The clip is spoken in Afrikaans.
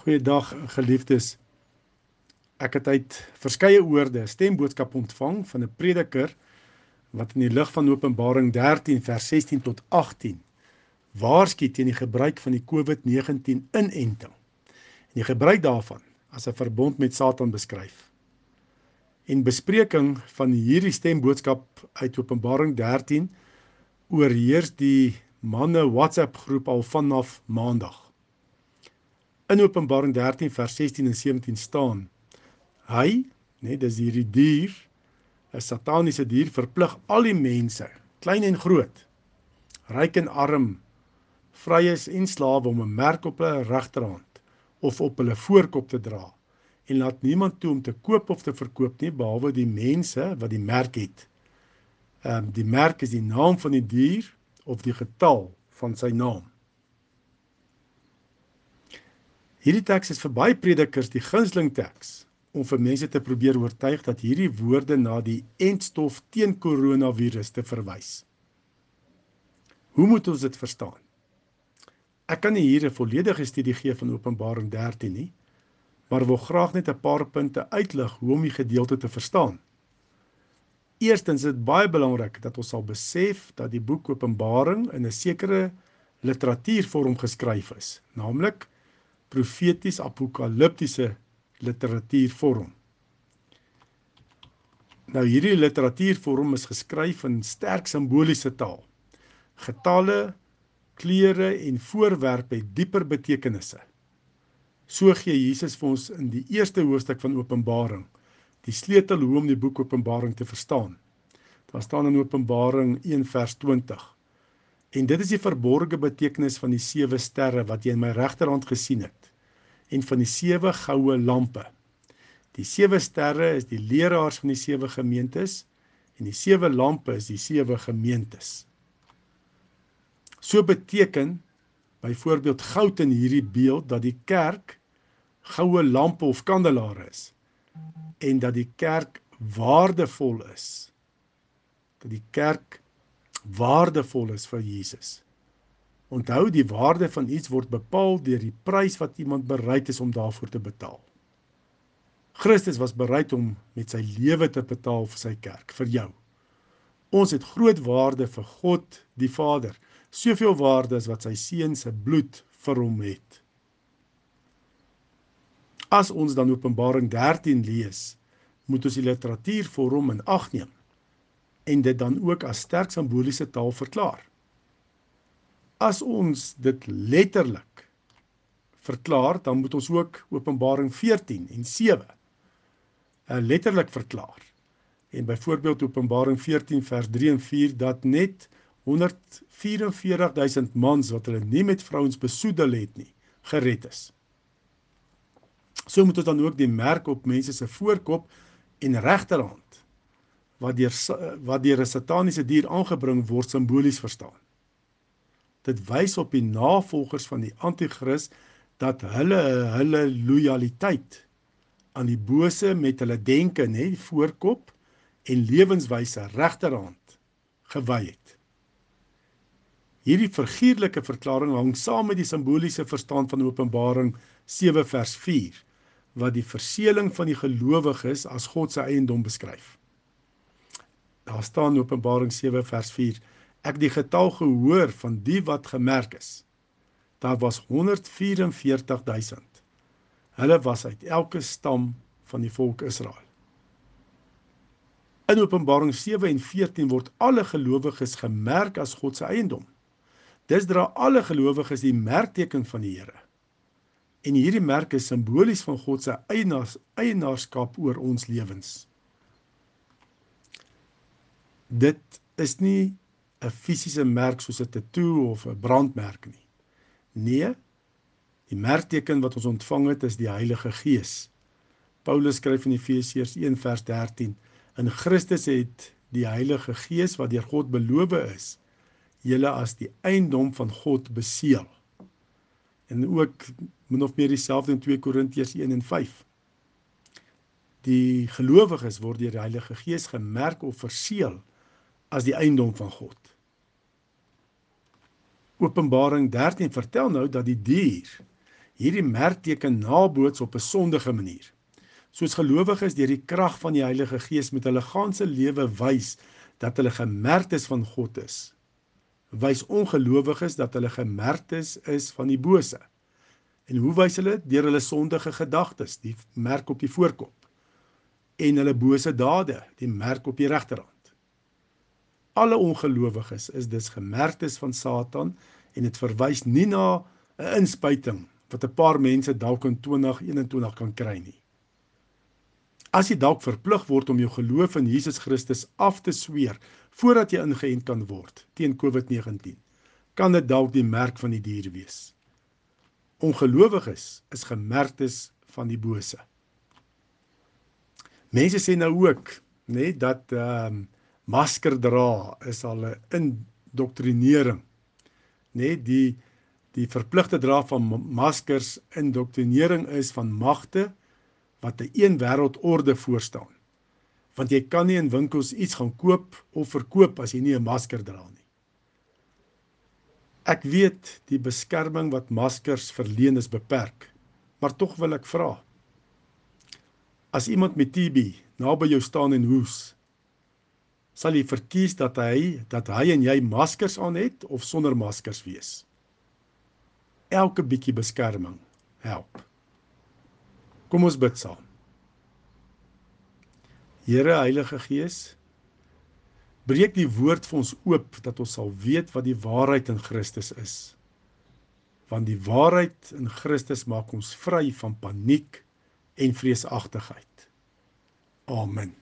Goeiedag geliefdes. Ek het uit verskeie oorde 'n stemboodskap ontvang van 'n prediker wat in die lig van Openbaring 13 vers 16 tot 18 waarsku teen die gebruik van die COVID-19 inenting en die gebruik daarvan as 'n verbond met Satan beskryf. En bespreking van hierdie stemboodskap uit Openbaring 13 oorheers die manne WhatsApp groep al vanaf Maandag. In Openbaring 13 vers 16 en 17 staan: Hy, net dis hierdie dier, 'n sataniese dier verplig al die mense, klein en groot, ryk en arm, vryes en slawe om 'n merk op hulle regterhand of op hulle voorkop te dra en laat niemand toe om te koop of te verkoop nie behalwe die mense wat die merk het. Ehm um, die merk is die naam van die dier of die getal van sy naam. Hierdie teks is vir baie predikers die gunsteling teks om vir mense te probeer oortuig dat hierdie woorde na die entstof teen koronavirus te verwys. Hoe moet ons dit verstaan? Ek kan nie hier 'n volledige studie gee van Openbaring 13 nie, maar wil graag net 'n paar punte uitlig hoe om die gedeelte te verstaan. Eerstens is dit baie belangrik dat ons sal besef dat die boek Openbaring in 'n sekere literatuurvorm geskryf is, naamlik profeties apokaliptiese literatuurvorm. Nou hierdie literatuurvorm is geskryf in sterk simboliese taal. Getalle, kleure en voorwerpe het dieper betekenisse. So gee Jesus vir ons in die eerste hoofstuk van Openbaring die sleutel hoe om die boek Openbaring te verstaan. Daar staan in Openbaring 1 vers 20 En dit is die verborgde betekenis van die sewe sterre wat jy in my regterhand gesien het en van die sewe goue lampe. Die sewe sterre is die leraars van die sewe gemeentes en die sewe lampe is die sewe gemeentes. So beteken byvoorbeeld goud in hierdie beeld dat die kerk goue lampe of kandelare is en dat die kerk waardevol is. Dat die kerk waardevol is vir Jesus. Onthou die waarde van iets word bepaal deur die prys wat iemand bereid is om daarvoor te betaal. Christus was bereid om met sy lewe te betaal vir sy kerk, vir jou. Ons het groot waarde vir God die Vader, soveel waarde as wat sy seun se bloed vir hom het. As ons dan Openbaring 13 lees, moet ons die literatuur vir hom in ag neem en dit dan ook as sterk simboliese taal verklaar. As ons dit letterlik verklaar, dan moet ons ook Openbaring 14 en 7 uh, letterlik verklaar. En byvoorbeeld Openbaring 14 vers 3 en 4 dat net 144000 mans wat hulle nie met vrouens besoedel het nie, gered is. So moet ons dan ook die merk op mense se voorkop en regterhand wat deur wat deur 'n sataniese dier aangebring word simbolies verstaan. Dit wys op die navolgers van die anti-kris dat hulle hulle lojaliteit aan die bose met hulle denke, nê, voorkop en lewenswyse regterhand gewy het. Hierdie figuurlike verklaring hang saam met die simboliese verstaan van Openbaring 7 vers 4 wat die verseeling van die gelowiges as God se eiendom beskryf. Daar staan Openbaring 7 vers 4: Ek die getal gehoor van die wat gemerk is. Daar was 144000. Hulle was uit elke stam van die volk Israel. In Openbaring 7 en 14 word alle gelowiges gemerk as God se eiendom. Dis dra alle gelowiges die merkteken van die Here. En hierdie merk is simbolies van God se eienaars eienaarskap oor ons lewens dit is nie 'n fisiese merk soos 'n tatoe of 'n brandmerk nie. Nee, die merkteken wat ons ontvang het is die Heilige Gees. Paulus skryf in Efesiërs 1 vers 13: In Christus het die Heilige Gees wat deur God beloof is, julle as die eiendom van God beseël. En ook min of meer dieselfde in 2 Korintiërs 1 en 5. Die gelowiges word deur die Heilige Gees gemerk of verseël as die eiendom van God. Openbaring 13 vertel nou dat die dier Hierdie merkteken naboots op 'n sondige manier. Soos gelowiges deur die krag van die Heilige Gees met hulle ganse lewe wys dat hulle gemerk is van God is, wys ongelowiges dat hulle gemerk is is van die bose. En hoe wys hulle deur hulle sondige gedagtes, die merk op die voorkop en hulle bose dade, die merk op die regterhand. Alle ongelowiges is dus gemerktes van Satan en dit verwys nie na 'n inspuiting wat 'n paar mense dalk in 2021 kan kry nie. As jy dalk verplig word om jou geloof in Jesus Christus af te sweer voordat jy ingeënt kan word teen COVID-19, kan dit dalk die merk van die dier wees. Ongelowiges is gemerktes van die bose. Mense sê nou ook, nê, nee, dat ehm um, masker dra is al 'n indoktrinering. Nê, nee, die die verpligte dra van maskers indoktrinering is van magte wat 'n een wêreldorde voorstaan. Want jy kan nie in winkels iets gaan koop of verkoop as jy nie 'n masker dra nie. Ek weet die beskerming wat maskers verleen is beperk, maar tog wil ek vra. As iemand met TB naby jou staan en hoes, sal jy verkies dat hy dat hy en jy maskers aan het of sonder maskers wees? elke bietjie beskerming help. Kom ons bid saam. Here Heilige Gees, breek die woord vir ons oop dat ons sal weet wat die waarheid in Christus is. Want die waarheid in Christus maak ons vry van paniek en vreesagtigheid. Amen.